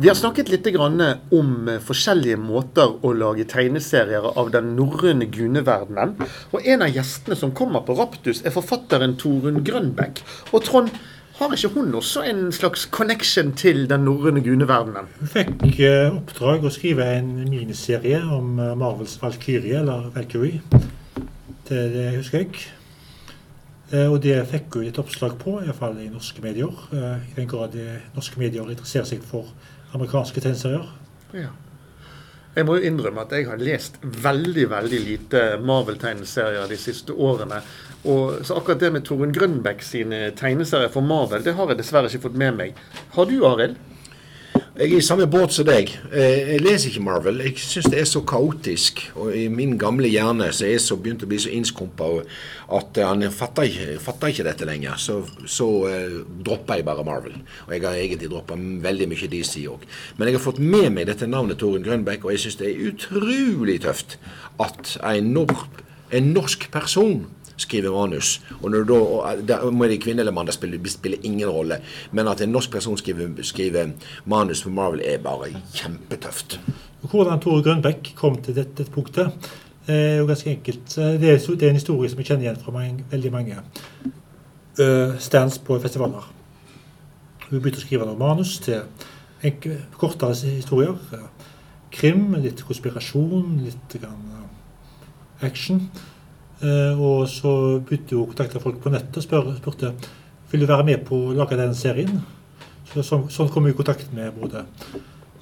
Vi har snakket litt om forskjellige måter å lage tegneserier av den norrøne guneverdenen. Og en av gjestene som kommer på Raptus, er forfatteren Torunn Grønbekk. Og Trond, har ikke hun også en slags connection til den norrøne guneverdenen? Hun fikk eh, oppdrag å skrive en miniserie om eh, Marvels Valkyrie, eller Valkyrie. Det, det husker jeg. Eh, og det fikk hun et oppslag på, iallfall i norske medier. Eh, I den grad norske medier interesserer seg for amerikanske tegneserier. Ja. Jeg må jo innrømme at jeg har lest veldig veldig lite Marvel-tegneserier de siste årene. Og så akkurat det med Torunn Grønbæk sine tegneserier for Marvel, det har jeg dessverre ikke fått med meg. Har du, Arild? Jeg er i samme båt som deg. Eh, jeg leser ikke Marvel. Jeg syns det er så kaotisk. Og i min gamle hjerne så er jeg så begynt å bli så innskumpa at han fatter ikke, fatter ikke dette lenger. Så, så uh, dropper jeg bare Marvel. Og jeg har egentlig droppa veldig mye DC òg. Men jeg har fått med meg dette navnet Torunn Grønbekk, og jeg syns det er utrolig tøft at en, nor en norsk person skriver manus. Og når da, og må det kvinne eller mann, det spiller, spiller, ingen rolle. Men at en norsk person skriver, skriver manus for Marvel, er bare kjempetøft. Hvordan Tore Grønbekk kom til dette, punktet, er jo ganske enkelt. Det er, det er, en historie som jeg kjenner igjen fra mange, veldig mange uh, stands på festivaler. Hun begynte å skrive noen manus til enkle, kortere historier. Krim, litt konspirasjon, litt action. Eh, og så begynte hun å kontakte folk på nettet og spør, spurte vil du være med på å lage den serien. Så, sånn, sånn kom vi i kontakt med både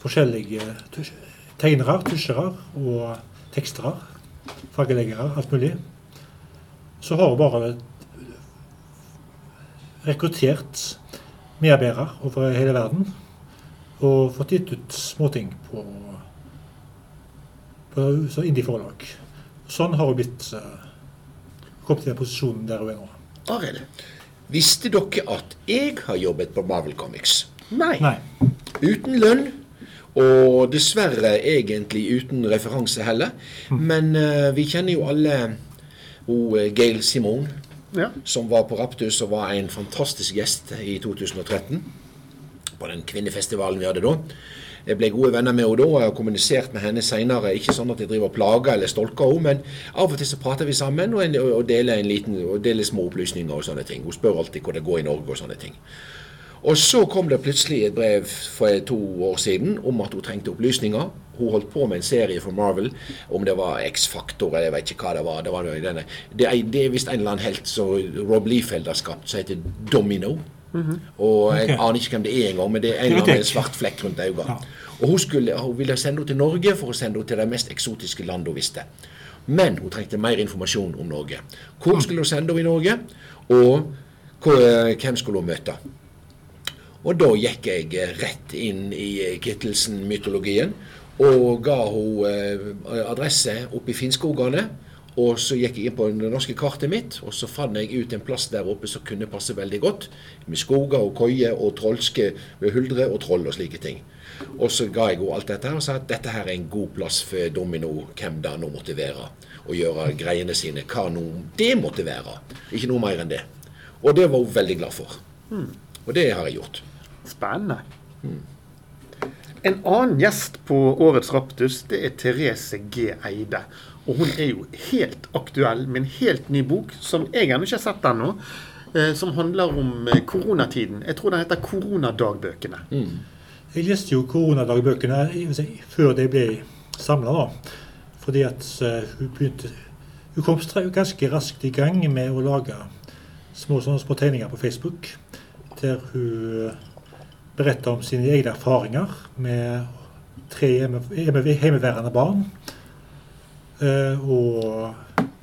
forskjellige tegnere, tusjere og tekstere. Fargeleggere, alt mulig. Så har hun bare rekruttert medarbeidere over hele verden og fått gitt ut småting på, på indie-forlag. Sånn har hun blitt uh, kom til den posisjonen der hun er nå. Arild, visste dere at jeg har jobbet på Marvel Comics? Nei. Nei. Uten lønn. Og dessverre egentlig uten referanse heller. Mm. Men uh, vi kjenner jo alle uh, Gail Simon, ja. som var på Raptus og var en fantastisk gjest i 2013. På den kvinnefestivalen vi hadde da. Jeg ble gode venner med henne da og har kommunisert med henne senere. Ikke sånn at jeg driver og plager eller stolker henne, men av og til så prater vi sammen og, og, deler, en liten, og deler små opplysninger og sånne ting. Hun spør alltid hvor det går i Norge og sånne ting. Og så kom det plutselig et brev for to år siden om at hun trengte opplysninger. Hun holdt på med en serie for Marvel, om det var X-Faktor eller jeg vet ikke hva det var. Det, var denne. det, er, det er visst en eller annen helt som Rob Liefeld har skapt, som heter Domino. -hmm. Og jeg aner ikke hvem det er engang, men det er en eller annen svart flekk rundt øynene. Ja. Og hun, skulle, hun ville sende henne til Norge for å sende henne til det mest eksotiske landet hun visste. Men hun trengte mer informasjon om Norge. Hvor skulle hun sende henne i Norge, og eh, hvem skulle hun møte? Og da gikk jeg eh, rett inn i eh, Kittelsen-mytologien og ga henne adresse oppe i Finnskogane og så gikk jeg inn på det norske kartet mitt, og så fant jeg ut en plass der oppe som kunne passe veldig godt. Med skoger og koier og trollske huldre og troll og slike ting. Og så ga jeg henne alt dette her og sa at dette her er en god plass for Domino, hvem det nå måtte være. Og gjøre greiene sine, hva nå det måtte være. Ikke noe mer enn det. Og det var hun veldig glad for. Mm. Og det har jeg gjort. Spennende. Mm. En annen gjest på årets Raptus det er Therese G. Eide. Og hun er jo helt aktuell med en helt ny bok, som jeg ennå ikke har sett ennå. Eh, som handler om eh, koronatiden. Jeg tror den heter 'Koronadagbøkene'. Mm. Jeg leste jo koronadagbøkene før de ble samla, Fordi at hun begynte Hun kom ganske raskt i gang med å lage små, sånne små tegninger på Facebook. Der hun beretter om sine egne erfaringer med tre hjemmeværende barn Eh, og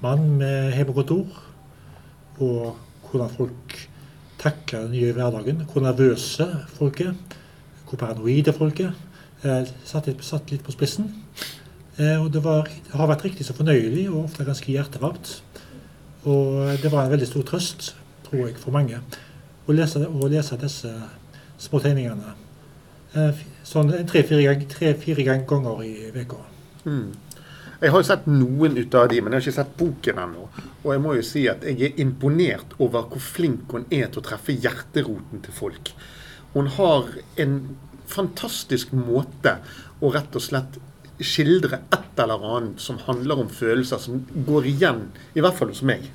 mann med hjemmekontor. Og hvordan folk takler den nye hverdagen. Hvor nervøse folk er. Hvor paranoide folk er. Satt litt, satt litt på spissen. Eh, og det, var, det, har vært riktig så fornøyelig og ofte ganske hjertevarmt. Og det var en veldig stor trøst, tror jeg, for mange å lese, å lese disse små tegningene sånn tre-fire tre, ganger i uka. Mm. Jeg har jo sett noen ut av de, men jeg har ikke sett boken ennå. Og jeg må jo si at jeg er imponert over hvor flink hun er til å treffe hjerteroten til folk. Hun har en fantastisk måte å rett og slett skildre et eller annet som handler om følelser som går igjen, i hvert fall hos meg.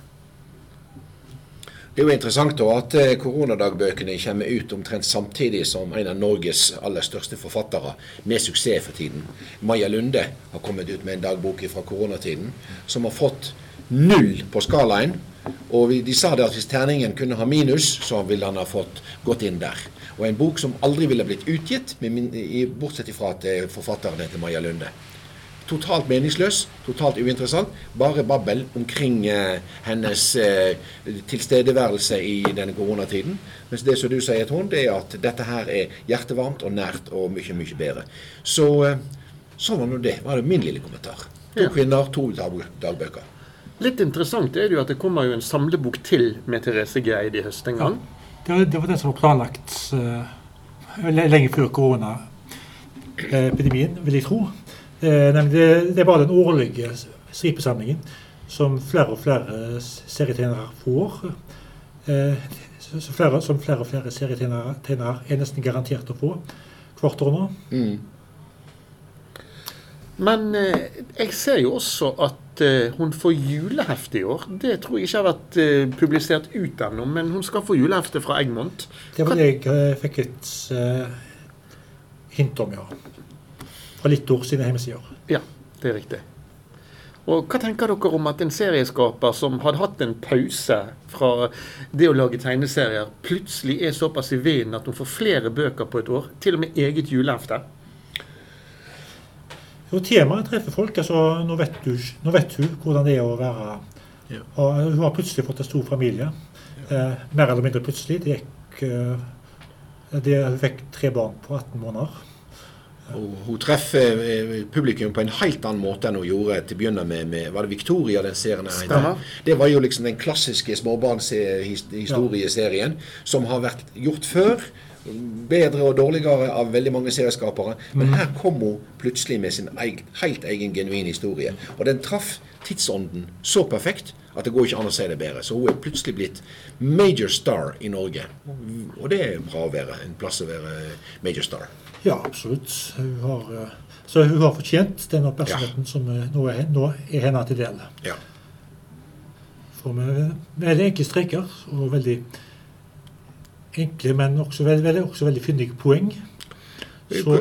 Det er jo interessant at eh, koronadagbøkene kommer ut omtrent samtidig som en av Norges aller største forfattere med suksess for tiden. Maja Lunde har kommet ut med en dagbok fra koronatiden som har fått null på skalaen. Og de sa det at hvis terningen kunne ha minus, så ville han ha fått gått inn der. Og en bok som aldri ville blitt utgitt, bortsett fra at eh, forfatteren heter Maja Lunde. Totalt meningsløs, totalt uinteressant. Bare babbel omkring eh, hennes eh, tilstedeværelse i denne koronatiden. Mens det som du sier, Trond, det er at dette her er hjertevarmt og nært og mye, mye bedre. Så eh, sånn var nå det. var det min lille kommentar. To ja. kvinner, to dagbøker. Litt interessant er det jo at det kommer jo en samlebok til med Therese Geid i høst en gang. Ja, det, var det som var planlagt uh, lenge før koronaepidemien, vil jeg tro. Eh, det, det er bare den årlige stripesamlingen som flere og flere serietegnere får. Eh, som flere, som flere og flere serietegnere er nesten garantert å få hvert år nå. Mm. Men eh, jeg ser jo også at eh, hun får julehefte i år. Det tror jeg ikke har vært eh, publisert ut ennå, men hun skal få julehefte fra Egmont. Det var det jeg eh, fikk et hint om, ja fra litt år sine hjemmesider. Ja, det er riktig. Og Hva tenker dere om at en serieskaper som hadde hatt en pause fra det å lage tegneserier, plutselig er såpass i vinden at hun får flere bøker på et år? Til og med eget julehefte? Jo, Temaet treffer folk. altså Nå vet, du, nå vet hun hvordan det er å være ja. og Hun har plutselig fått en stor familie. Eh, mer eller mindre plutselig. Det gikk, eh, det, hun fikk tre barn på 18 måneder. Og hun treffer eh, publikum på en helt annen måte enn hun gjorde til å begynne med, med Var det Victoria den serien heter? Det var jo liksom den klassiske småbarnshistorieserien ja. som har vært gjort før. Bedre og dårligere av veldig mange serieskapere. Men mm. her kom hun plutselig med sin egen, helt egen genuin historie. Og den traff tidsånden så perfekt at det går ikke an å si det bedre. Så hun er plutselig blitt major star i Norge. Og det er bra å være en plass å være major star. Ja, absolutt. Hun har, eh, så hun har fortjent den oppmerksomheten ja. som eh, nå er, nå er henne til del. Ja. For med veldig enkle streker og veldig enkle, men også veldig, veldig, også veldig fyndige poeng. Så,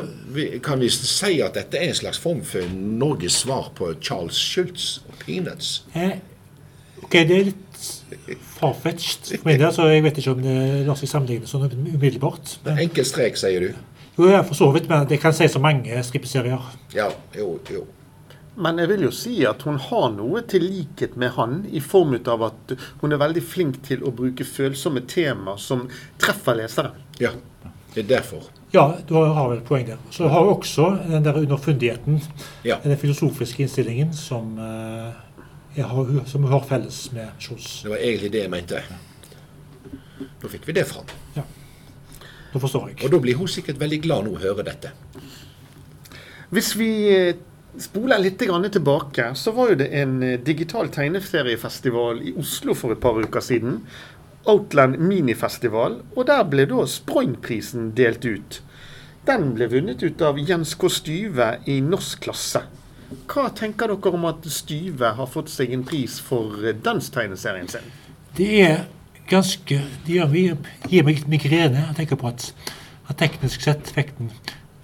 kan vi si at dette er en slags form for Norges svar på Charles Schultz og Peanuts? Eh, ok, det er litt farfetched for min del, så jeg vet ikke om det lar seg sammenligne sånn umiddelbart. Enkel strek, sier du? Jo, ja, for så vidt, men det kan sies om mange strippeserier. Ja, jo, jo. Men jeg vil jo si at hun har noe til likhet med han, i form av at hun er veldig flink til å bruke følsomme temaer som treffer lesere. Ja, det er derfor. Ja, du har vel poeng der. Så har hun også den der underfundigheten, ja. den filosofiske innstillingen, som, uh, har, som hun har felles med Kjos. Det var egentlig det jeg mente. Nå fikk vi det fram. Ja. Da forstår jeg. Og da blir hun sikkert veldig glad nå å høre dette. Hvis vi eh, spoler litt tilbake, så var jo det en eh, digital tegneseriefestival i Oslo for et par uker siden. Outland Minifestival, og der ble da Sproingprisen delt ut. Den ble vunnet ut av Jens K. Styve i norsk klasse. Hva tenker dere om at Styve har fått seg en pris for danstegneserien sin? Det er ganske Det gir, gir meg migrene å tenke på at, at teknisk sett fikk den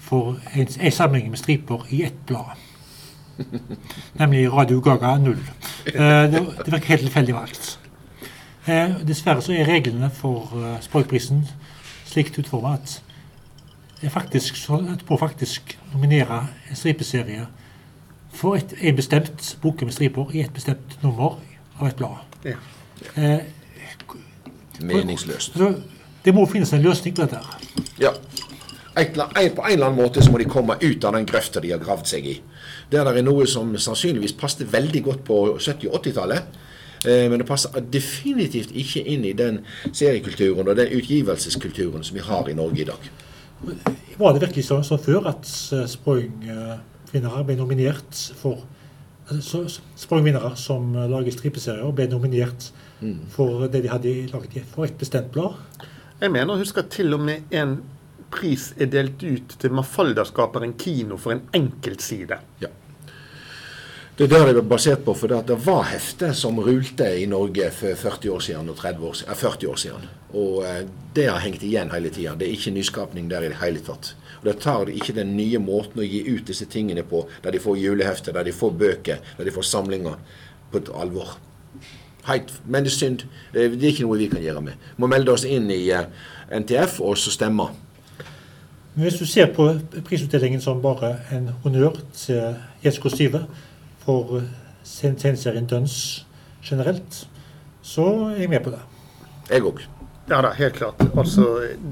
for en, en sammenheng med striper i ett blad. Nemlig Radio Gaga 0. Eh, det, det virker helt tilfeldig valgt. Eh, dessverre så er reglene for uh, Språkprisen slikt utforma at jeg faktisk på faktisk nominere en stripeserie for et, en bestemt bok med striper i et bestemt nummer av et blad. Ja. Eh, meningsløst. Det må finnes en løsning på dette. Ja. Et, på en eller annen måte så må de komme ut av den grøfta de har gravd seg i. Der det er noe som sannsynligvis passet veldig godt på 70- og 80-tallet. Eh, men det passer definitivt ikke inn i den seriekulturen og den utgivelseskulturen som vi har i Norge i dag. Var det virkelig sånn, som før at eh, Sprøyng-vinnere ble nominert for altså, Sprøyng-vinnere som lager stripeserier, ble nominert for det de hadde laget for et bestemt blad. Jeg mener å huske til og med en pris er delt ut til Mafalda-skaperen kino for en enkeltside. Ja. Det er der det er basert på, for det var hefter som rulte i Norge for 40 år siden og 30 år, 40 år siden. Og eh, det har hengt igjen hele tida. Det er ikke nyskapning der i det hele tatt. Og Det tar ikke den nye måten å gi ut disse tingene på, der de får julehefter, der de får bøker, der de får samlinger, på et alvor. Heit, men det er synd. Det er ikke noe vi kan gjøre med. Vi må melde oss inn i eh, NTF og så stemme. Men Hvis du ser på prisutdelingen som bare en honnør til Jesko Styve, for tegneserien Duns generelt, så er jeg med på det. Jeg òg. Ja da, helt klart. Altså,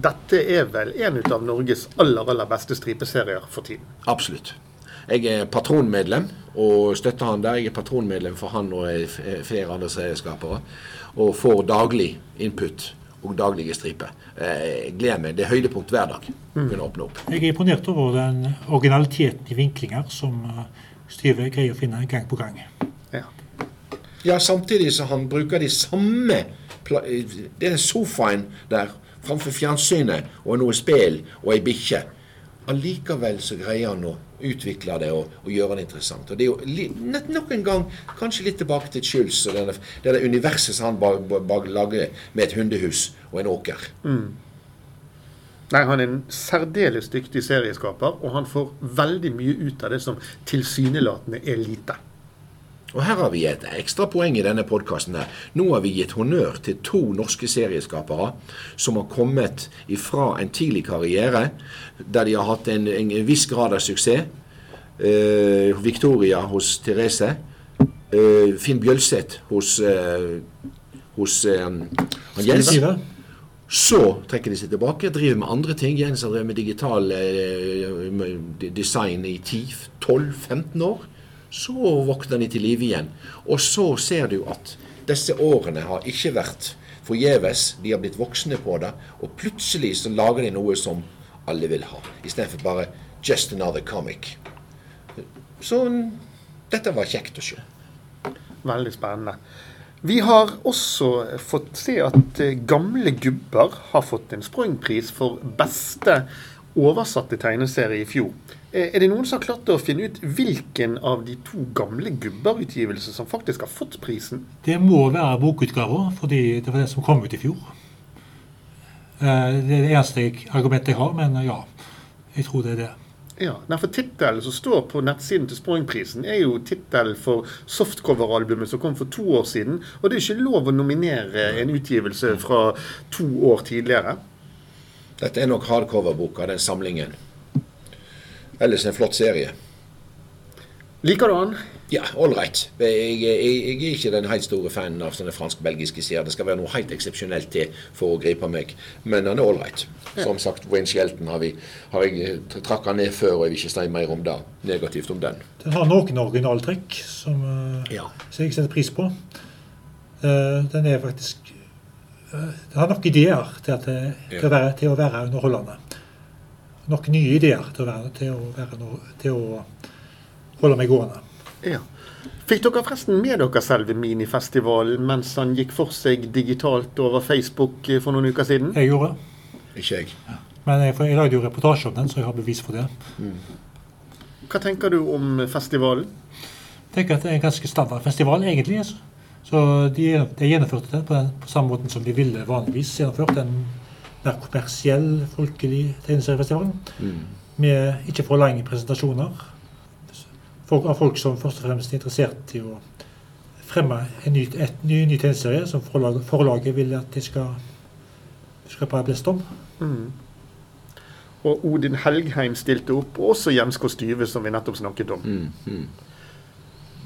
dette er vel en av Norges aller, aller beste stripeserier for tiden. Absolutt. Jeg er patronmedlem og støtter han der. Jeg er patronmedlem for han og flere andre serieskapere. Og får daglig input og daglige striper. Jeg gleder meg. Det er høydepunkt hver dag. Mm. kunne åpne opp. Jeg er imponert over den originaliteten i vinklinger som Styve greier å finne gang på gang. Ja. ja, samtidig så han bruker de samme Det er sofaen der framfor fjernsynet og noe spill og ei bikkje. Allikevel så greier han å utvikle det og, og, gjøre det interessant. Og Det er jo nok en gang kanskje litt tilbake til Schulz og denne, det der universet som han lager med et hundehus og en åker. Mm. Nei, Han er en særdeles dyktig serieskaper, og han får veldig mye ut av det som tilsynelatende er lite. Og her har vi et ekstra poeng i denne podkasten. Nå har vi gitt honnør til to norske serieskapere som har kommet ifra en tidlig karriere der de har hatt en, en viss grad av suksess. Uh, Victoria hos Therese. Uh, Finn Bjølseth hos, uh, hos Jens. Så trekker de seg tilbake, driver med andre ting. Jens har drevet med digital eh, design i 10-12-15 år. Så våkner de til live igjen. Og så ser du at disse årene har ikke vært forgjeves. De har blitt voksne på det. Og plutselig så lager de noe som alle vil ha. Istedenfor bare 'just another comic'. Så dette var kjekt å se. Veldig spennende. Vi har også fått se at eh, Gamle gubber har fått en Sprøytpris for beste oversatte tegneserie i fjor. Eh, er det noen som har klart å finne ut hvilken av de to Gamle gubber-utgivelsene som faktisk har fått prisen? Det må være bokutgaver, fordi det var den som kom ut i fjor. Eh, det er det eneste argumentet jeg har, men ja, jeg tror det er det. Ja, for Tittelen som står på nettsiden til Sporingprisen er jo tittelen for softcover-albumet som kom for to år siden. Og det er ikke lov å nominere en utgivelse fra to år tidligere. Dette er nok hardcover-boka, den samlingen. Ellers en flott serie. Liker du den? Ja, ålreit. Jeg, jeg, jeg, er ikke den helt store fanen av sånne fransk-belgiske serier. Det skal være noe helt eksepsjonelt til for å gripe meg. Men den er ålreit. Som sagt, Wayne Shelton har, vi, har jeg trakka ned før, og jeg vil ikke si mer om det. Negativt om den. Den har noen originaltrekk som, eh, ja. som jeg setter pris på. Uh, den er faktisk Den har nok ideer til, at, til, ja. å være, til, å være, underholdende. Nok nye ideer til å, være, til å, være, til å holde meg gående. Ja. Fikk dere forresten med dere selve minifestivalen mens han gikk for seg digitalt over Facebook eh, for noen uker siden? Jeg gjorde det. Ikke jeg. Ja. Men jeg, jeg lagde jo reportasje om den, så jeg har bevis for det. Mm. Hva tenker du om festivalen? Jeg tenker at det er en ganske standard festival, egentlig. Altså. Så de, de gjennomførte det på, den, på samme måten som de ville vanligvis gjennomført en mer kommersiell, folkelig tegneseriefestival. Mm. Med ikke for lange presentasjoner folk, av folk som først og fremst er interessert i å fremme en ny, et, ny, ny tegneserie som forlaget, forlaget, vil at de skal, skape blest om. Mm. Og Odin Helgheim stilte opp, også Jens Kostyve, som vi nettopp snakket om. Mm, mm.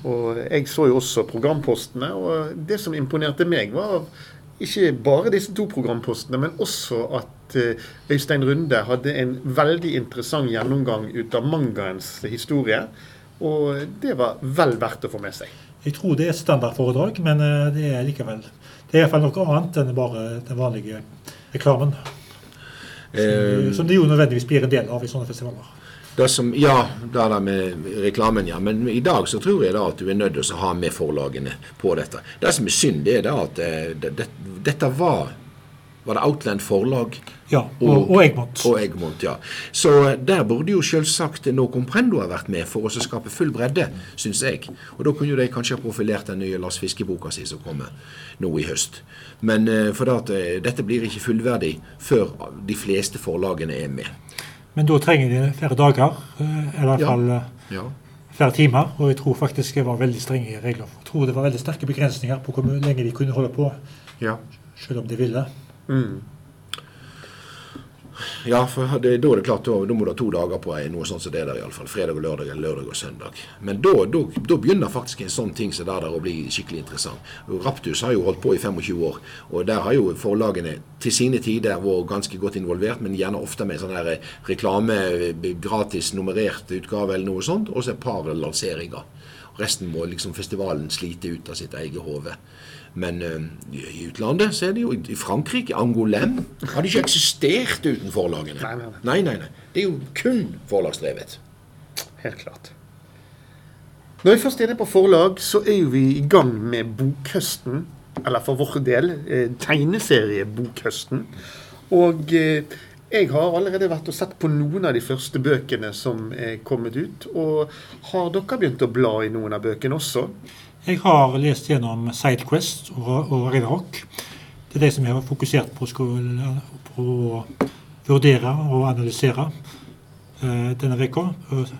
Og Jeg så jo også programpostene, og det som imponerte meg, var ikke bare disse to programpostene, men også at eh, Øystein Runde hadde en veldig interessant gjennomgang ut av mangaens historie. Og det var vel verdt å få med seg. Jeg tror det er et standardforedrag, men eh, det er likevel Det er iallfall noe annet enn bare den vanlige reklamen. Som, eh, som det jo nødvendigvis blir en del av i sånne festivaler. Det som, ja, det er det med reklamen, ja. Men i dag så tror jeg da at du er nødt til å ha med forlagene på dette. Det som er synd, det er da at eh, det, det, dette var var det Outland forlag? Ja, og, og Egmont. Og Egmont, ja. Så der burde jo selvsagt No Comprendo ha vært med for å skape full bredde, syns jeg. Og da kunne jo de kanskje ha profilert den nye Lars Fiske-boka si som kommer nå i høst. Men for det at dette blir ikke fullverdig før de fleste forlagene er med. Men da trenger de flere dager, eller i hvert fall ja. ja flere timer. Og jeg tror faktisk det var veldig strenge regler. Jeg tror det var veldig sterke begrensninger på hvor lenge de kunne holde på. Ja. Selv om de ville. Mm. Ja, for det, da er det klart, da, må du ha to dager på noe sånt som det der iallfall. Fredag og lørdag eller lørdag og søndag. Men da, da, da begynner faktisk en sånn ting som det der å bli skikkelig interessant. Raptus har jo holdt på i 25 år, og der har jo forlagene til sine tider vært ganske godt involvert, men gjerne ofte med sånn her reklame, gratis nummerert utgave eller noe sånt, og så et par lanseringer. Resten må liksom festivalen slite ut av sitt eget hode. Men uh, i utlandet så er det jo I Frankrike, Angolem, hadde ikke eksistert uten forlagene. Nei, nei. nei, nei. Det er jo kun forlagsdrevet. Helt klart. Når vi først er inne på forlag, så er jo vi i gang med bokhøsten. Eller for vår del eh, tegneseriebokhøsten. Og eh, jeg har allerede vært og sett på noen av de første bøkene som er kommet ut. Og har dere begynt å bla i noen av bøkene også? Jeg har lest gjennom Sidequest og, og Ragnarok. Det er de som jeg har fokusert på, skulle, på å vurdere og analysere uh, denne uka. Og,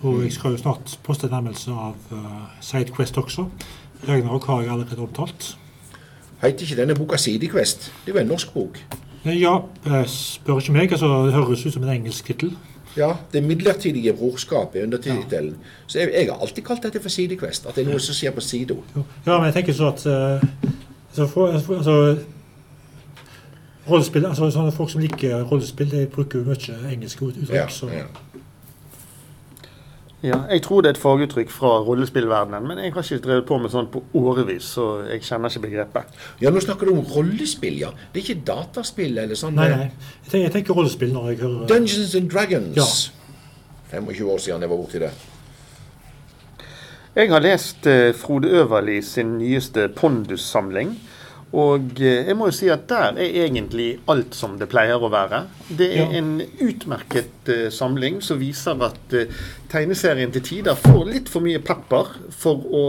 og, jeg skal jo snart poste en anmeldelse av uh, Sidequest også. Ragnarok har jeg allerede omtalt. Heter ikke denne boka Sidequest? Det er jo en norsk bok? Ja, spør ikke meg. Altså, det høres ut som en engelsk tittel. Ja, det midlertidige brorskapet under tittelen. Ja. Så jeg, jeg, har alltid kalt dette for Sidequest. At det er noe som skjer på sida. Ja, men jeg tenker sånn at uh, så for, altså, rollespill, altså Folk som liker rollespill, de bruker mye engelske uttrykk. Ja, så. Ja. Ja, jeg tror det er et faguttrykk fra rollespillverdenen, men jeg har ikke drevet på med sånn på årevis, så jeg kjenner ikke begrepet. Ja, Nå snakker du om rollespill, ja. Det er ikke dataspill eller sånn? Nei, nei. Jeg tenker, jeg tenker rollespill når jeg hører Dungeons and Dragons. Ja. 25 år siden jeg var borti det. Jeg har lest uh, Frode Øverli sin nyeste Pondus-samling. Og eh, jeg må jo si at der er egentlig alt som det pleier å være. Det er ja. en utmerket uh, samling som viser at uh, tegneserien til tider får litt for mye pepper for å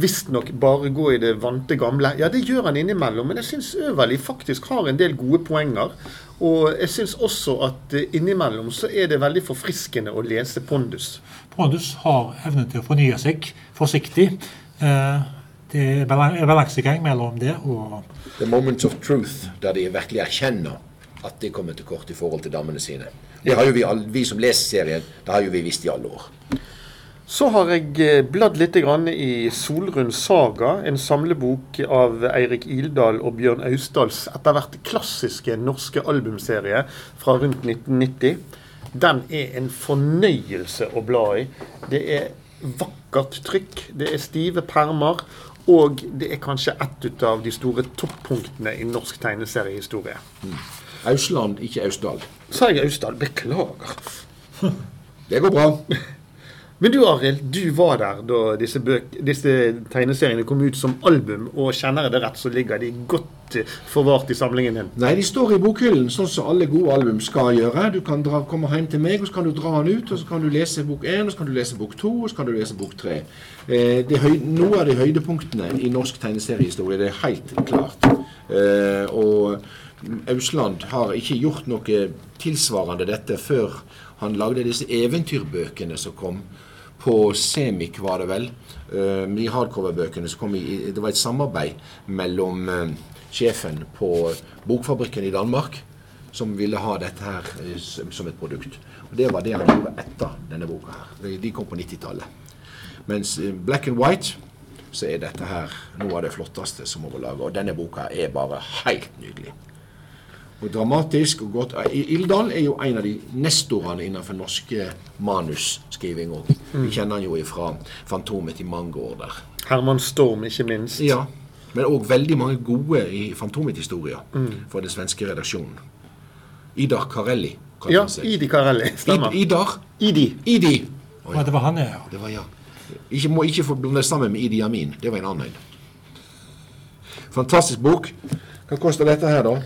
visstnok bare gå i det vante gamle. Ja, det gjør han innimellom, men jeg syns Øverli faktisk har en del gode poenger. Og jeg syns også at uh, innimellom så er det veldig forfriskende å lese Pondus. Pondus har evnen til å fornye seg forsiktig. Uh det er balansegang mellom det og The moments of truth, der de virkelig erkjenner at de kommer til kort i forhold til damene sine. Det har jo vi, vi som leser serien, det har jo vi visst i alle år. Så har jeg eh, bladd litt i Solrund Saga, en samlebok av Eirik Ildal og Bjørn Austdals etter hvert klassiske norske albumserie fra rundt 1990. Den er en fornøyelse å bla i. Det er vakkert trykk, det er stive permer, og det er kanskje ett av de store toppunktene i norsk tegneseriehistorie. Mm. Ausland, ikke Austdal. Sa jeg Austdal? Beklager. Det går bra. Men du Arild, du var der da disse, disse, tegneseriene kom ut som album, og kjenner jeg det rett, så ligger de godt forvart i samlingen din? Nei, de står i bokhyllen, sånn som alle gode album skal gjøre. Du kan dra, komme hjem til meg, og så kan du dra den ut, og så kan du lese bok 1, og så kan du lese bok 2, og så kan du lese bok 3. Eh, noe av de høydepunktene i norsk tegneseriehistorie, det er helt klart. Eh, og Ausland har ikke gjort noe tilsvarende dette før han lagde disse eventyrbøkene som kom på Semik, var det vel. De hardcover-bøkene som kom i Det var et samarbeid mellom uh, sjefen på Bokfabrikken i Danmark, som ville ha dette her uh, som et produkt. Og Det var det han gjorde etter denne boka. her. De kom på 90-tallet. Mens Black and White så er dette her noe av det flotteste som er lage. Og denne boka er bare helt nydelig og dramatisk og godt. Ildal er jo en av de nestorene innenfor norske manusskriving òg. Mm. Vi kjenner han jo fra 'Fantomet' i mange år der. Herman Storm, ikke minst. Ja. Men òg veldig mange gode i Fantomet-historier mm. fra den svenske redaksjonen. Idar Karelli. Ja, Idi Karelli. Stemmer. Id, Idar. Idi. Idi. Oh, ja. det var han, ja. Det var, ja. Ikke, må ikke få blande sammen med Idi Amin. Det var en annen. Fantastisk bok. Hva koster dette her, da?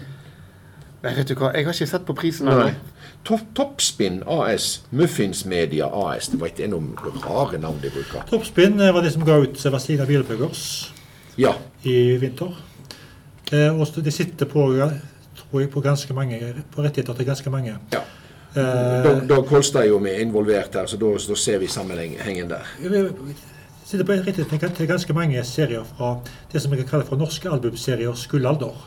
Nei, vet du hva, Jeg har ikke sett på prisen ennå. Toppspinn AS, Muffins Media AS. Det var ikke noen rare navn de bruker. Toppspinn eh, var det som ga ut Vazelina Bilburgers ja. i vinter. Eh, og de sitter på, tror jeg, på, ganske mange, på rettigheter til ganske mange. Ja. Eh, Dag Kolstad er jo med involvert her, så da, ser vi sammenhengen der. Sitter på rettigheter til ganske mange serier fra det som jeg kan kalle for norske albumseriers gullalder.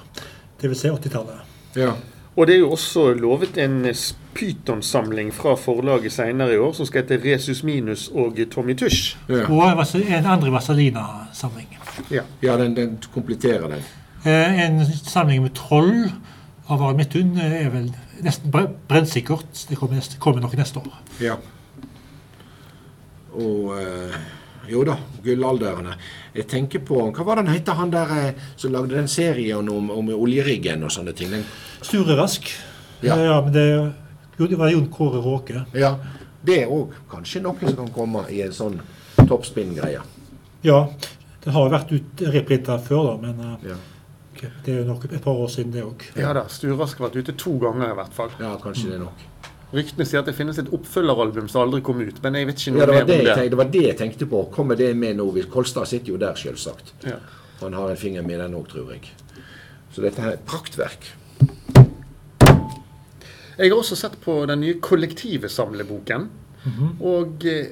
Dvs. Si 80-tallet. Ja. Og det er jo også lovet en pytonsamling fra forlaget senere i år, som skal hete Resus Minus og Tommy Tush. Ja. Og en andre Vazelina-samling. Ja, ja den, den, kompletterer den. Eh, en samling med troll av Arild Midthun er vel nesten brennsikkert. Det kommer, neste, kommer nok neste år. Ja. Og eh, jo da, gullalderne. Jeg tenker på Hva var den heter han der eh, som lagde den serien om, om oljeriggen og sånne ting? Den... Sture Rask. Ja. ja, men det, jo, det var Jon Kåre Råke. Ja. Det er òg kanskje noe som kan komme i en sånn toppspinn-greie. Ja. Det har vært ut reprinta før, da, men ja. okay, det er jo nok et par år siden, det òg. Ja da. Sture Rask har vært ute to ganger i hvert fall. Ja, kanskje mm. det er nok. Ryktene sier at det finnes et oppfølgeralbum som aldri kom ut. Men jeg vet ikke noe ja, mer om det. Tenkte, det var det jeg tenkte på. Kommer det med nå? Kolstad sitter jo der, selvsagt. Ja. Han har en finger med den òg, tror jeg. Så dette her er et praktverk. Jeg har også sett på den nye kollektive samleboken. Mm -hmm. Og eh,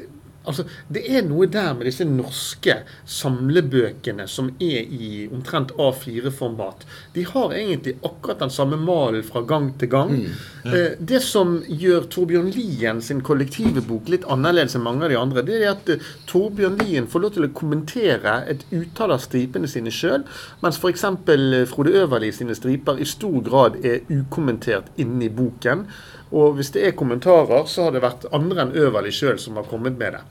Altså, Det er noe der med disse norske samlebøkene som er i omtrent A4-format. De har egentlig akkurat den samme malen fra gang til gang. Mm. Ja. Eh, det som gjør Torbjørn Lien sin kollektive bok litt annerledes enn mange av de andre, det er at eh, Torbjørn Lien får lov til å kommentere et utall av stripene sine sjøl, mens f.eks. Eh, Frode Øverli sine striper i stor grad er ukommentert inni boken. Og hvis det er kommentarer, så har det vært andre enn Øverli sjøl som har kommet med det.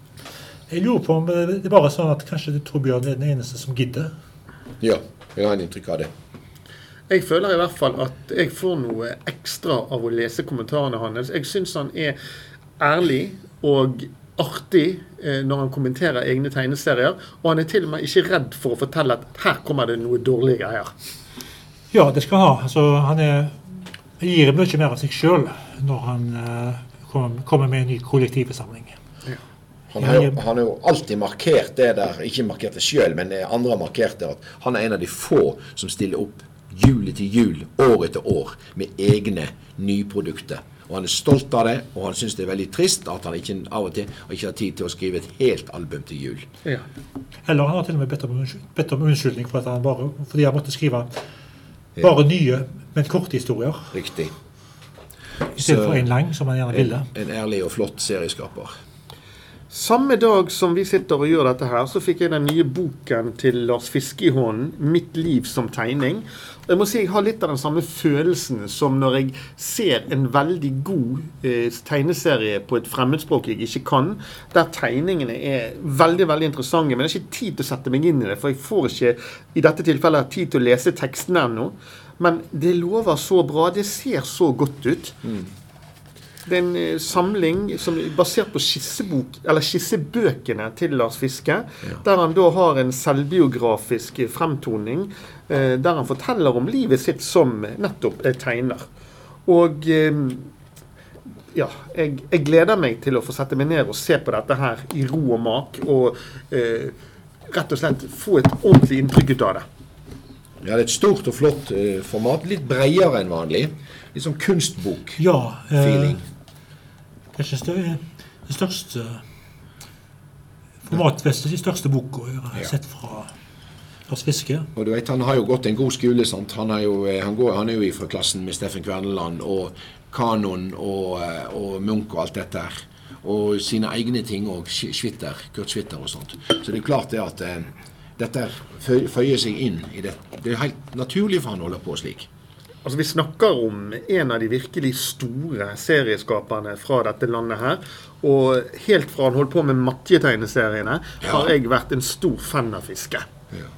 Jeg lurer på om det er bare sånn at kanskje Torbjørn er den eneste som gidder? Ja, jeg har en inntrykk av det. Jeg føler i hvert fall at jeg får noe ekstra av å lese kommentarene hans. Jeg syns han er ærlig og artig eh, når han kommenterer egne tegneserier. Og han er til og med ikke redd for å fortelle at her kommer det noe dårlige greier. Ja, det skal han ha. Altså, han er, gir mye mer av seg sjøl når han kommer kommer med en ny kollektivforsamling. Ja. Han har, jo, han har, jo, alltid markert det der, ikke markert det sjøl, men andre har markert det, at han er en av de få som stiller opp jul etter jul, år etter år, med egne nyprodukter. Og Han er stolt av det, og han syns det er veldig trist at han ikke av og til ikke har tid til å skrive et helt album til jul. Ja. Eller han har til og med bedt om, bedt om unnskyldning for at han bare, fordi han måtte skrive bare ja. nye, men korte historier. Riktig. Istedenfor en lang, som man gjerne ville. En, en ærlig og flott serieskaper. Samme dag som vi sitter og gjør dette her, så fikk jeg den nye boken til Lars Fiske i hånden, 'Mitt liv som tegning'. Jeg må si jeg har litt av den samme følelsen som når jeg ser en veldig god eh, tegneserie på et fremmedspråk jeg ikke kan, der tegningene er veldig veldig interessante. Men jeg har ikke tid til å sette meg inn i det, for jeg får ikke i dette tilfellet tid til å lese tekstene ennå. Men det lover så bra. Det ser så godt ut. Mm. Det er en eh, samling som er basert på skissebok, eller skissebøkene til Lars Fiske. Ja. Der han da har en selvbiografisk fremtoning eh, der han forteller om livet sitt som nettopp tegner. Og eh, ja, jeg, jeg, gleder meg til å få sette meg ned og se på dette her i ro og mak. Og eh, rett og slett få et ordentlig inntrykk ut av det. Ja, det er et stort og flott uh, format. Litt bredere enn vanlig. Litt sånn kunstbok-feeling. Ja, eh, kanskje det er det største formatmessig de største boka jeg har ja. sett fra Lars Fiske. Og du vet, Han har jo gått en god skole. sant? Han er jo, eh, han går, han er jo fra klassen med Steffen Kverneland og Kanon og, eh, og Munch og alt dette her. Og sine egne ting og Schwitter, Kurt Schwitter og sånt. Så det er klart det at eh, dette føyer seg inn i det. Det er helt naturlig for han å holde på slik. Altså Vi snakker om en av de virkelig store serieskaperne fra dette landet her. Og helt fra han holdt på med Matje-tegneseriene, ja. har jeg vært en stor fan av Fiske. Ja.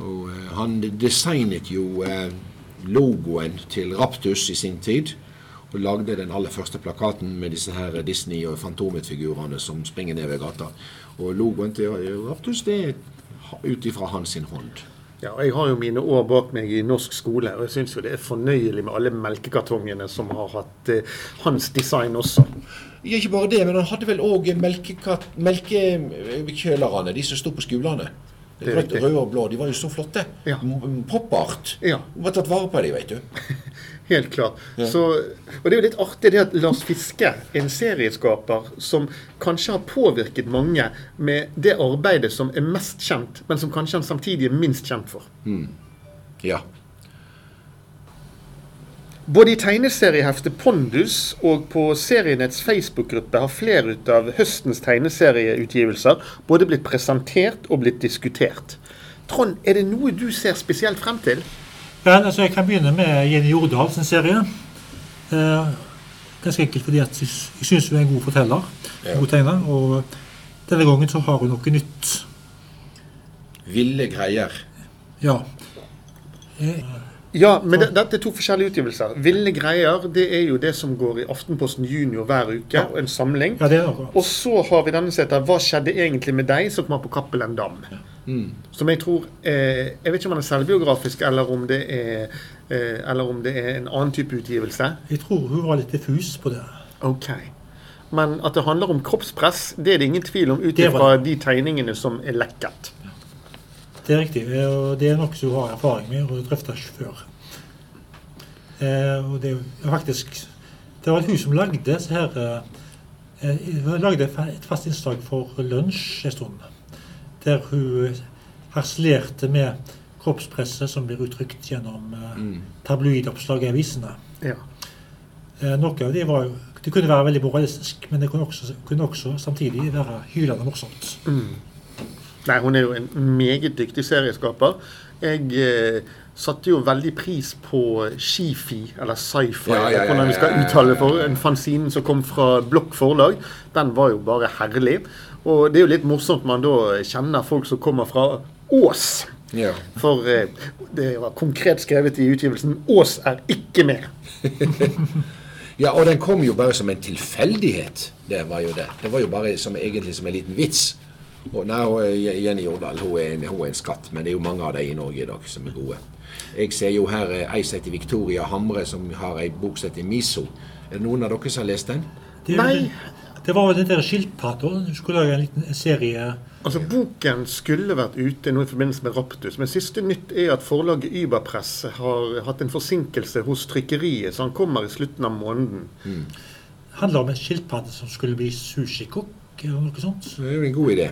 Og uh, Han designet jo uh, logoen til Raptus i sin tid. Og lagde den aller første plakaten med disse her Disney- og Fantomet-figurene som springer ned ved gata. Og logoen til Raptus det er ut ifra hans hånd. Ja, og Jeg har jo mine år bak meg i norsk skole, og jeg syns det er fornøyelig med alle melkekartongene som har hatt eh, hans design også. Ja, ikke bare det, men han hadde vel òg melkekjølerne, de som sto på skolene. Rødt, røde og blå. De var jo så flotte. Ja. Pop-art. Ja. Var tatt vare på dem, vet du. Helt klart. Ja. Så, og det er jo litt artig det at Lars Fiske, en serieskaper som kanskje har påvirket mange med det arbeidet som er mest kjent, men som kanskje han samtidig er minst kjent for. Mm. Ja. Både i tegneserieheftet Pondus og på Serienets Facebook-gruppe har flere ut av høstens tegneserieutgivelser både blitt presentert og blitt diskutert. Trond, er det noe du ser spesielt frem til? Ja, altså Jeg kan begynne med Jenny Jordal sin serie. Eh, ganske enkelt fordi at jeg, syns hun er en god forteller. Ja. god tegner, Og denne gangen så har hun noe nytt. Ville greier. Ja. Jeg, ja, men det, dette er to forskjellige utgivelser. Ville greier det er jo det som går i Aftenposten Junior hver uke. Ja. En samling. Ja, det er noe. Og så har vi denne som 'Hva skjedde egentlig med deg?' som kommer på Cappelen Dam. Ja. Mm. Som jeg tror eh, Jeg vet ikke om han er selvbiografisk, eller om, det er, eh, eller om det er en annen type utgivelse. Jeg tror hun var litt diffus på det. Ok. Men at det handler om kroppspress, det er det ingen tvil om ut ifra de tegningene som er lekket. Det er riktig. og Det er noe som hun har erfaring med og drøfta før. Eh, og det er faktisk Det var hun som lagde så her eh, Hun lagde et fast innslag for lunsj en stund. Der hun harselerte med kroppspresset som blir uttrykt gjennom eh, mm. tabloidoppslag i avisene. Ja. Eh, noe av det var jo det kunne være veldig moralistisk, men det kunne også, kunne også samtidig være hylende morsomt. Mm. Nei, hun er jo en meget dyktig serieskaper. Jeg eh, satte jo veldig pris på Shifi, eller sci-fi, ja, ja, ja, hvordan vi skal uttale for. En fanzine som kom fra Blokk forlag. Den var jo bare herlig. Og det er jo litt morsomt man da kjenner folk som kommer fra Ås. Ja. For eh, det var konkret skrevet i utgivelsen 'Ås er ikke med'. ja, og den kom jo bare som en tilfeldighet. Det var jo det. Det var jo bare som, egentlig som en liten vits. Og, nei, Jenny Jordal hun er, en, hun er, en, skatt, men det er jo mange av de i Norge i dag som er gode. Jeg ser jo her eh, ei som heter Victoria Hamre, som har ei bok som heter Miso. Er det noen av dere som har lest den? Nei. Det var den der skilpadda. Du skulle lage en liten serie. Altså, Boken skulle vært ute nå i forbindelse med Raptus, men siste nytt er at forlaget Yberpress har hatt en forsinkelse hos trykkeriet, så han kommer i slutten av måneden. Mm. Handler om en skilpadde som skulle bli sushikokk eller noe sånt. Det er jo en god idé.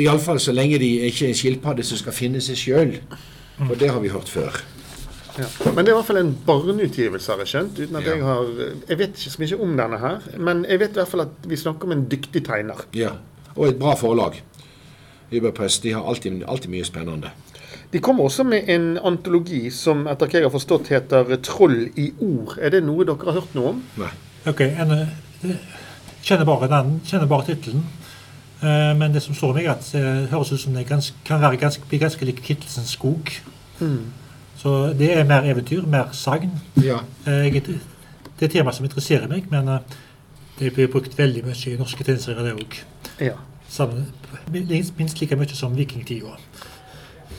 Iallfall så lenge de ikke er en skilpadde som skal finne seg sjøl. Og det har vi hørt før. Ja. Men det er i hvert fall en barneutgivelse, har jeg skjønt. uten at ja. Jeg har, jeg vet ikke så mye om denne her, men jeg vet i hvert fall at vi snakker om en dyktig tegner. Ja, Og et bra forlag. Iberpress de har alltid, alltid, mye spennende. De kommer også med en antologi som etter hva jeg har forstått heter 'Troll i ord'. Er det noe dere har hørt noe om? Nei. Ok, en, eh, kjenner bare den, kjenner bare tittelen. Eh, men det som står meg, er at det høres ut som det kan være ganske, bli ganske lik Kittelsens skog. Mm. Så det er mer eventyr, mer sagn. Ja. Jeg, det er et tema som interesserer meg, men eh, det blir brukt veldig mye i norske tegneserier, det òg. Ja. Minst like mye som vikingtida.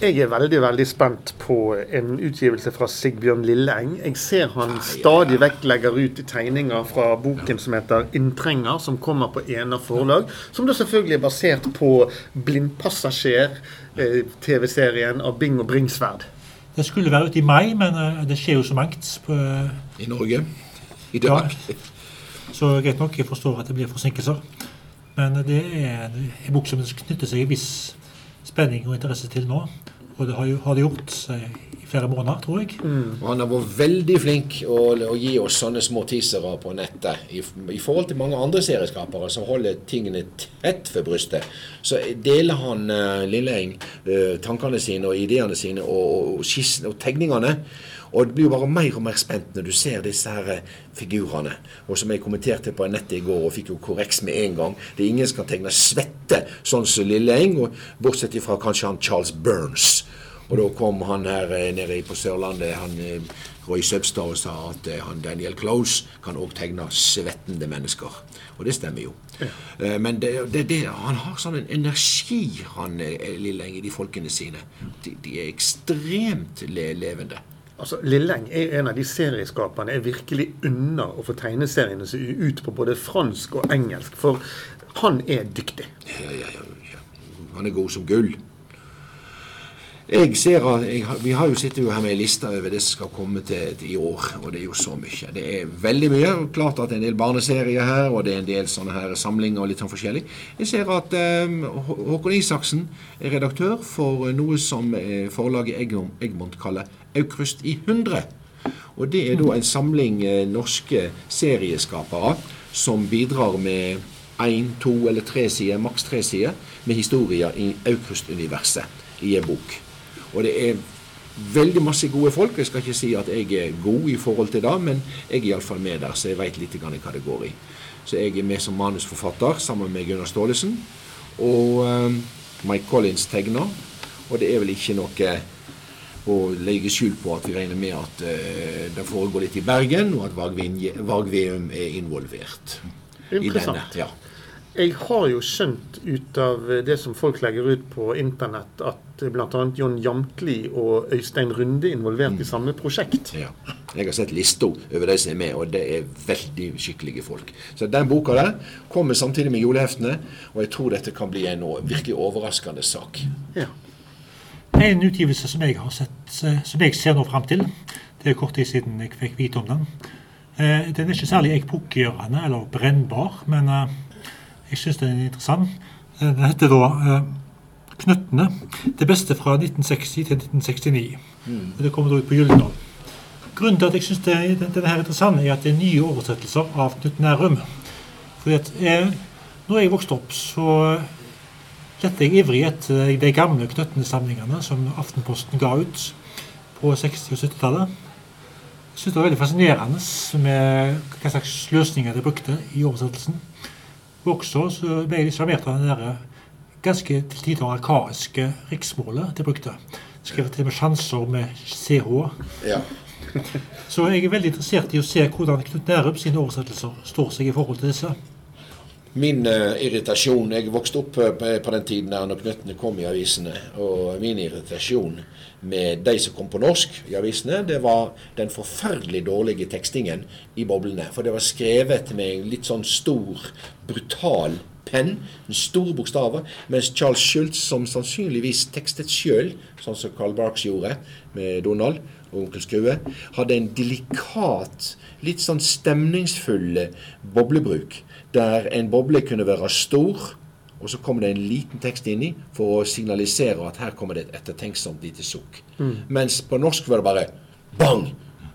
Jeg er veldig veldig spent på en utgivelse fra Sigbjørn Lilleeng. Jeg ser han stadig vekk legger ut tegninger fra boken som heter 'Inntrenger', som kommer på Ena forlag. Som da selvfølgelig er basert på 'Blindpassasjer'-TV-serien av Bing og Bringsverd. Det skulle være ute i mai, men eh, det skjer jo så mangt. På, I Norge? I dag? Ja. Så greit nok, jeg forstår at det blir forsinkelser. Men det er en bok som knytter seg en viss spenning og interesse til nå. Og det har, jo, har det gjort i flere måneder, tror jeg. Mm. Og han har vært veldig flink å, å gi oss sånne små teasere på nettet. I, I, forhold til mange andre serieskapere som holder tingene tett for brystet, så deler han uh, Lilleeng uh, tankene sine og ideene sine og, og, og, og tegningene. Og det blir jo bare mer og mer spent når du ser disse her eh, figurene. Og som jeg kommenterte på nettet i går og fikk jo korreks med en gang. Det er ingen som kan tegne svette sånn som Lille Eng, bortsett fra kanskje han Charles Burns. Og da kom han her nede på Sørlandet, han Roy Søbstad, og sa at han Daniel Close kan òg tegne svettende mennesker. Og det stemmer jo. Ja. Men det, det, det, han har sånn en energi, han Lilleng, i de folkene sine. De, de er ekstremt le levende. Altså, Lilleng er en av de serieskaperne jeg virkelig unner å få tegneseriene seg ut på både fransk og engelsk. For han er dyktig. Ja, ja, ja. Han er god som gull. Jeg ser at jeg, Vi har jo sittet jo her med en liste over det som skal komme til, i år, og det er jo så mye. Det er veldig mye. Klart at det er en del barneserier her, og det er en del sånne her samlinger og litt sånn forskjellig. Jeg ser at um, Håkon Isaksen er redaktør for noe som forlaget Egmont kaller Aukrust i 100. Og det er da en samling eh, norske serieskapere som bidrar med én, to eller tre sider, maks tre sider, med historier i Aukrust-universet i en bok. Og det er veldig masse gode folk. Jeg skal ikke si at jeg er god i forhold til det, men jeg er iallfall med der, så jeg veit litt hva det går i. Så jeg er med som manusforfatter sammen med Gunnar Staalesen. Og um, Mike Collins tegner. Og det er vel ikke noe å legge skjul på at vi regner med at uh, det foregår litt i Bergen, og at Varg Veum er involvert. I denne, ja. Jeg har jo skjønt ut av det som folk legger ut på internett, at bl.a. John Jamtli og Øystein Runde er involvert mm. i samme prosjekt. Ja. Jeg har sett lista over de som er med, og det er veldig skikkelige folk. Så den boka der kommer samtidig med juleheftene, og jeg tror dette kan bli en virkelig overraskende sak. Ja. En utgivelse som jeg har sett, eh, som jeg ser nå fram til, det er kort tid siden jeg fikk vite om den. Eh, den er ikke særlig eggpukkegjørende eller brennbar, men eh, jeg syns den er interessant. Den heter da uh, 'Knøttene'. Det beste fra 1960 til 1969. Mm. Det kommer da ut på Gyldendal. Grunnen til at jeg syns denne er interessant, er at det er nye oversettelser av Knut Nærum. Fordi at jeg, når jeg vokste opp, så lette jeg ivrig etter de gamle Knøttene-samlingene som Aftenposten ga ut på 60- og 70-tallet. Jeg syns det var veldig fascinerende med hva slags løsninger de brukte i oversettelsen også så ble jeg sjarmert av det der ganske til tider arkaiske riksmålet de brukte. Skrevet til med sjanser med CH. Ja. så jeg er veldig interessert i å se hvordan Knut Nærup sine oversettelser står seg i forhold til disse. Min uh, irritasjon Jeg vokste opp uh, på den tiden der når knøttene kom i avisene. Og min irritasjon med de som kom på norsk i avisene, det var den forferdelig dårlige tekstingen i boblene. For det var skrevet med litt sånn stor, brutal penn, store bokstaver, mens Charles Schultz, som sannsynligvis tekstet sjøl, sånn som Carl Barks gjorde med Donald og Onkel Skrue, hadde en delikat, litt sånn stemningsfull boblebruk der en boble kunne være stor, og så kommer det en liten tekst inni for å signalisere at her kommer det et ettertenksomt lite sukk. Mm. Mens på norsk var det bare bang!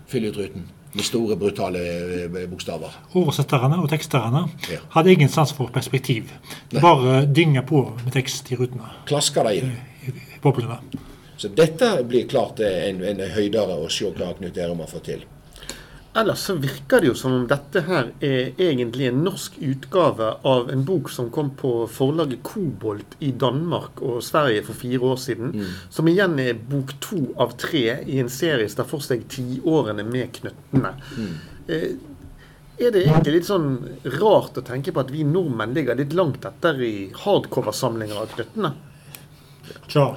Fyll ut ruten. Med store, brutale eh, bokstaver. Oversetterne og teksterne ja. hadde ingen sans for perspektiv. Nei. bare dynga på med tekst i rutene. Klaska de inn. I, i boblene. Så dette blir klart en, en høydere å se hva Knut Erum har fått til. Ellers så virker det jo som om dette her er egentlig en norsk utgave av en bok som kom på forlaget Kobolt i Danmark og Sverige for fire år siden. Mm. Som igjen er bok to av tre i en serie som tar for seg tiårene med Knøttene. Mm. Eh, er det egentlig litt sånn rart å tenke på at vi nordmenn ligger litt langt etter i hardcoversamlinger av Knøttene? Tja.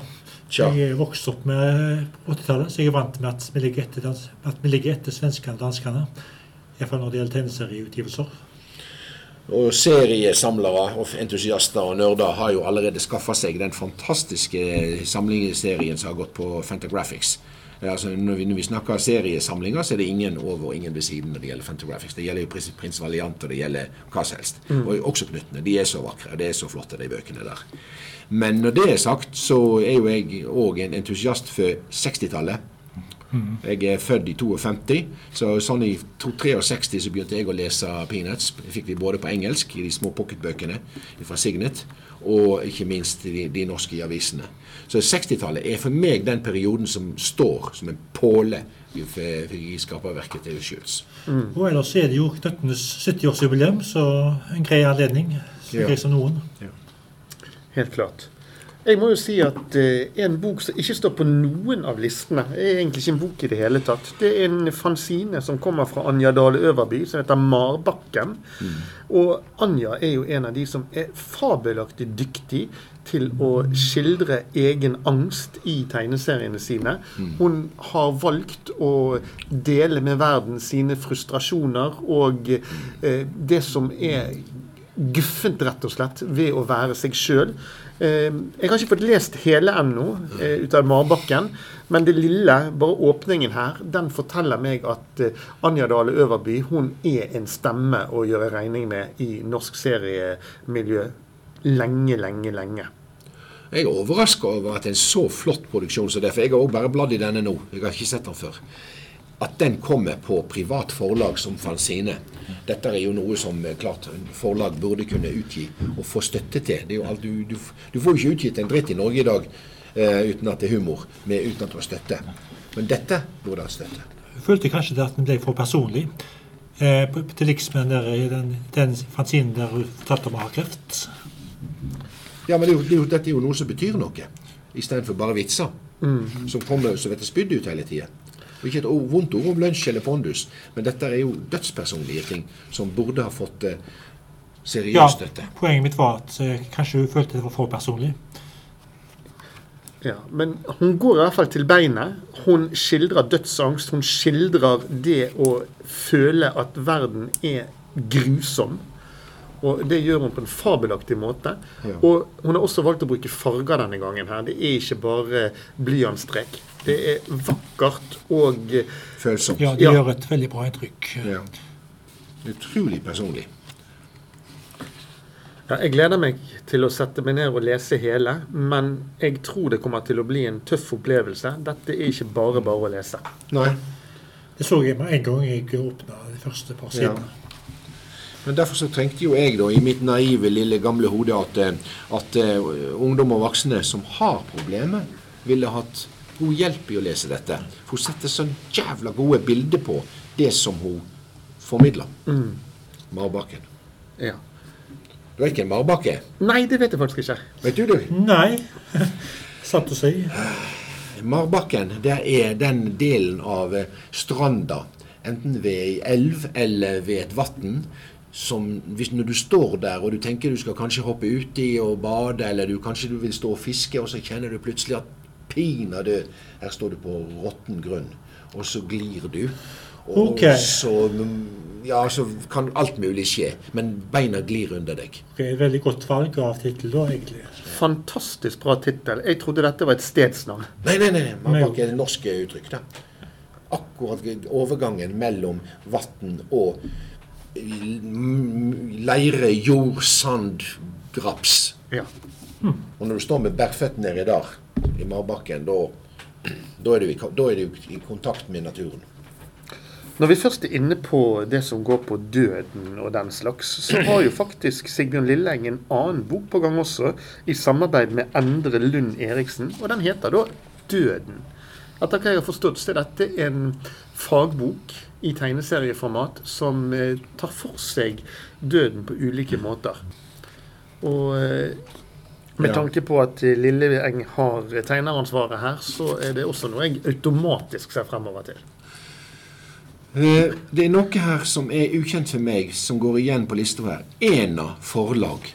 Tja. Jeg er vokst opp med 80-tallet, så jeg er vant med at vi ligger etter, at vi ligger etter svenskene og danskene. Iallfall når det gjelder tegneserieutgivelser. Og seriesamlere og entusiaster og nerder har jo allerede skaffa seg den fantastiske samlingsserien som har gått på Fantagraphics. Altså, når, vi, når vi snakker seriesamlinger, så er det ingen over og ingen ved siden når det gjelder Fantagraphics. Det gjelder jo Prins, Prins Valiant, og det gjelder hva som helst. Mm. Og også Knuttene. De er så vakre. og Det er så flotte, de bøkene der. Men når det er sagt, så er jo jeg òg en entusiast for 60-tallet. Mm. Jeg er født i 52, så sånn i 63 så begynte jeg å lese Peanuts. Det fikk vi både på engelsk i de små pocketbøkene fra Signet, og ikke minst de, de norske avisene. Så 60-tallet er for meg den perioden som står som en påle i skaperverket til Schultz. Mm. Og ellers er det jo Knøttenes 70-årsjubileum, så en grei anledning. Så grei som noen. Ja. Helt klart. Jeg må jo si at uh, en bok som ikke står på noen av listene, er egentlig ikke en bok i det hele tatt. Det er en fanzine som kommer fra Anja Dale Øverby, som heter Marbakken. Mm. Og Anja er jo en av de som er fabelaktig dyktig til å skildre egen angst i tegneseriene sine. Mm. Hun har valgt å dele med verden sine frustrasjoner og uh, det som er guffent, rett og slett, ved å være seg sjøl. Ehm, jeg har ikke fått lest hele ennå eh, ut av Marbakken. Men det lille, bare åpningen her, den forteller meg at eh, Anja Dale Øverby hun er en stemme å gjøre regning med i norsk seriemiljø lenge, lenge, lenge. Jeg er overraska over at en så flott produksjon som det, for jeg har òg bare bladd i denne nå. Jeg har ikke sett den før at den kommer på privat forlag som fanzine. Dette er jo noe som eh, klart forlag burde kunne utgi og få støtte til. Alt, du, du, du, får jo ikke utgitt en dritt i Norge i dag uh, uten at det er humor, med, uten at du har støtte. Men dette burde ha støtte. Jeg følte kanskje at den ble for personlig. Eh, til liks med den, den, den fanzinen der du fortalte om å ha kreft. Ja, men det det dette er jo noe som betyr noe, istedenfor bare vitser. Mm. Som kommer som blir spydd ut hele tida. Og ikke et vondt ord om lunsj eller pondus, men dette er jo dødspersonlige ting som burde ha fått eh, seriøs støtte. Ja, poenget mitt var at eh, kanskje hun følte det var for personlig. Ja, Men hun går i hvert fall til beinet. Hun skildrer dødsangst. Hun skildrer det å føle at verden er grusom. Og Det gjør hun på en fabelaktig måte. Ja. Og Hun har også valgt å bruke farger denne gangen. her. Det er ikke bare blyantstrek. Det er vakkert og Følsomt. Ja, det ja. gjør et veldig bra inntrykk. Ja. Utrolig personlig. Ja, jeg gleder meg til å sette meg ned og lese hele, men jeg tror det kommer til å bli en tøff opplevelse. Dette er ikke bare bare å lese. Nei. Det så jeg med en gang jeg åpna de første par sidene. Men derfor så tenkte jo jeg da, i mitt naive, lille, gamle hode at, eh, at uh, ungdom og voksne som har problemer, ville hatt god hjelp i å lese dette. For hun setter sånn jævla gode bilder på det som hun formidler. Mm. Marbakken. Ja. Du er ikke en marbakke Nei, det vet jeg faktisk ikke. Vet du det? Nei. Satt å si. Marbakken det er den delen av stranda, enten ved ei elv eller ved et vann, som hvis, Når du står der og du tenker du skal kanskje hoppe uti og bade, eller du kanskje du vil stå og fiske, og så kjenner du plutselig at pinadø, her står du på råtten grunn. Og så glir du. Og okay. så, ja, så kan alt mulig skje. Men beina glir under deg. Okay, veldig godt valg av tittel, da, egentlig. Fantastisk bra tittel. Jeg trodde dette var et stedsnavn. Nei, nei, nei. Man det norske uttrykk. da. Akkurat overgangen mellom vann og leire, jord, sand, graps. Ja. Mm. Og når du står med bærføttene nedi der, i marbakken, da, da, er du, du i kontakt med naturen. Når vi først er inne på det som går på døden og den slags, så har jo faktisk Sigbjørn Lilleng en annen bok på gang også, i samarbeid med Endre Lund Eriksen. Og den heter da 'Døden'. Etter hva jeg har forstått, så er dette en fagbok i tegneserieformat som eh, tar for seg døden på ulike måter. Og eh, med tanke på at Lilleeng har tegneransvaret her, så er det også noe jeg automatisk ser fremover til. Eh, det er noe her som er ukjent for meg, som går igjen på lista her. Ena forlag.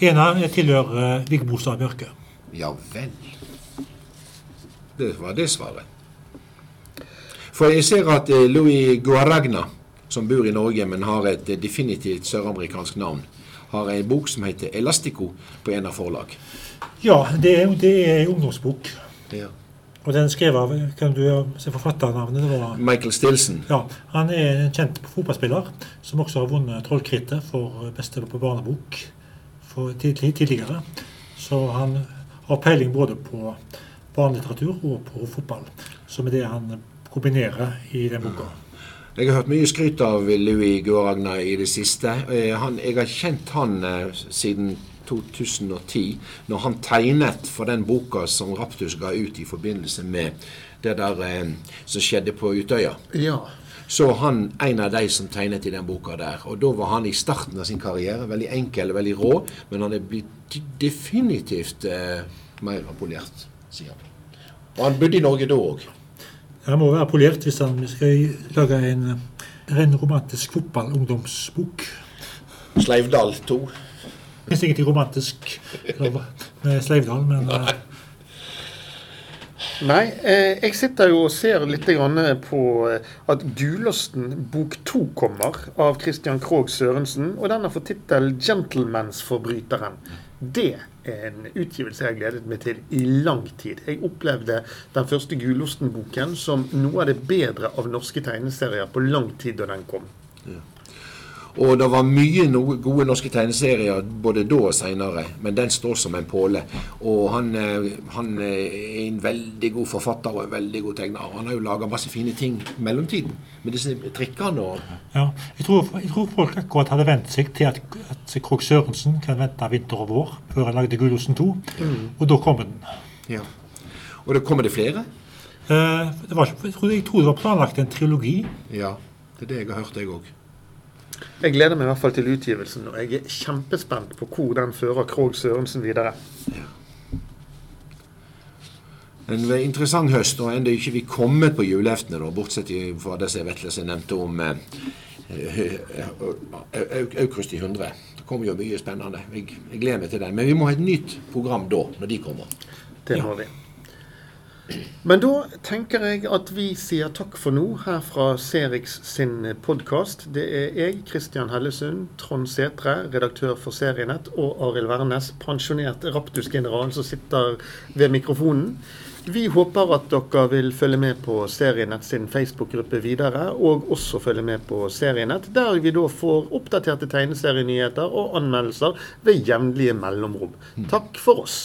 Ena tilhører Viggo Bostad Bjørke. Ja vel. Det var det svaret. For jeg ser at eh, Louis Guaragna, som bor i Norge, men har et eh, definitivt søramerikansk navn, har en bok som heter 'Elastico' på en av forlag. Ja, det er, det er en ungdomsbok. Ja. Og den skrev av Kan du se forfatternavnet? Det var, Michael Stilson. Ja, Han er en kjent fotballspiller som også har vunnet Trollkrittet for beste på barnebok for tidligere. Så han har peiling både på barnelitteratur og på fotball, som er det han kombinere i den boka. Jeg har hørt mye skryt av Louis Guaragna i det siste. Eh, han, jeg har kjent han eh, siden 2010, når han tegnet for den boka som Raptus ga ut i forbindelse med det der eh, som skjedde på Utøya. Ja. Så han en av de som tegnet i den boka der. Og da var han i starten av sin karriere. Veldig enkel, veldig rå, men han er blitt definitivt eh, mer polert, sier han. Og han bodde i Norge da òg. Han må være polert hvis han skal lage en ren romantisk fotballungdomsbok. Sleivdal 2. Det finnes ingenting romantisk med Sleivdal, men Nei. Nei, eh, jeg sitter jo og ser litt på eh, at Gulosten bok to kommer av Christian Krogh Sørensen. Og den har fått tittel 'Gentlemansforbryteren'. Det er en utgivelse jeg har gledet meg til i lang tid. Jeg opplevde den første Gulosten-boken som noe av det bedre av norske tegneserier på lang tid da den kom. Ja. Og det var mye no gode norske tegneserier både da og seinere, men den står som en påle. Og han, eh, han, er en veldig god forfatter og en veldig god tegner. Han har jo laga masse fine ting i mellomtiden, med disse trikkene og Ja, jeg tror, jeg tror, folk akkurat hadde vent seg til at, at Krog Sørensen kan vente vinter og vår før han lagde Gullosen 2, mm. og da kommer den. Ja. Og da kommer det flere? Eh, det var, jeg, tror, jeg tror det var planlagt en trilogi. Ja, det er det jeg har hørt, jeg òg. Jeg gleder meg i hvert fall til utgivelsen, og jeg er kjempespent på hvor den fører Krog Sørensen videre. En interessant høst, og ennå ikke vi kommet på juleftene, bortsett fra det som Vetle nevnte om eh, Aukrust i 100. Det kommer jo mye spennende. Jeg, jeg gleder meg til den. Men vi må ha et nytt program da, når de kommer. Det må ja. Men da tenker jeg at vi sier takk for nå her fra Serix sin podkast. Det er jeg, Kristian Hellesund, Trond Setre, redaktør for Serienett, og Arild Wærnes, pensjonert Raptus-general, som sitter ved mikrofonen. Vi håper at dere vil følge med på Serienett sin Facebook-gruppe videre, og også følge med på Serienett, der vi da får oppdaterte tegneserienyheter og anmeldelser ved jevnlige mellomrom. Takk for oss.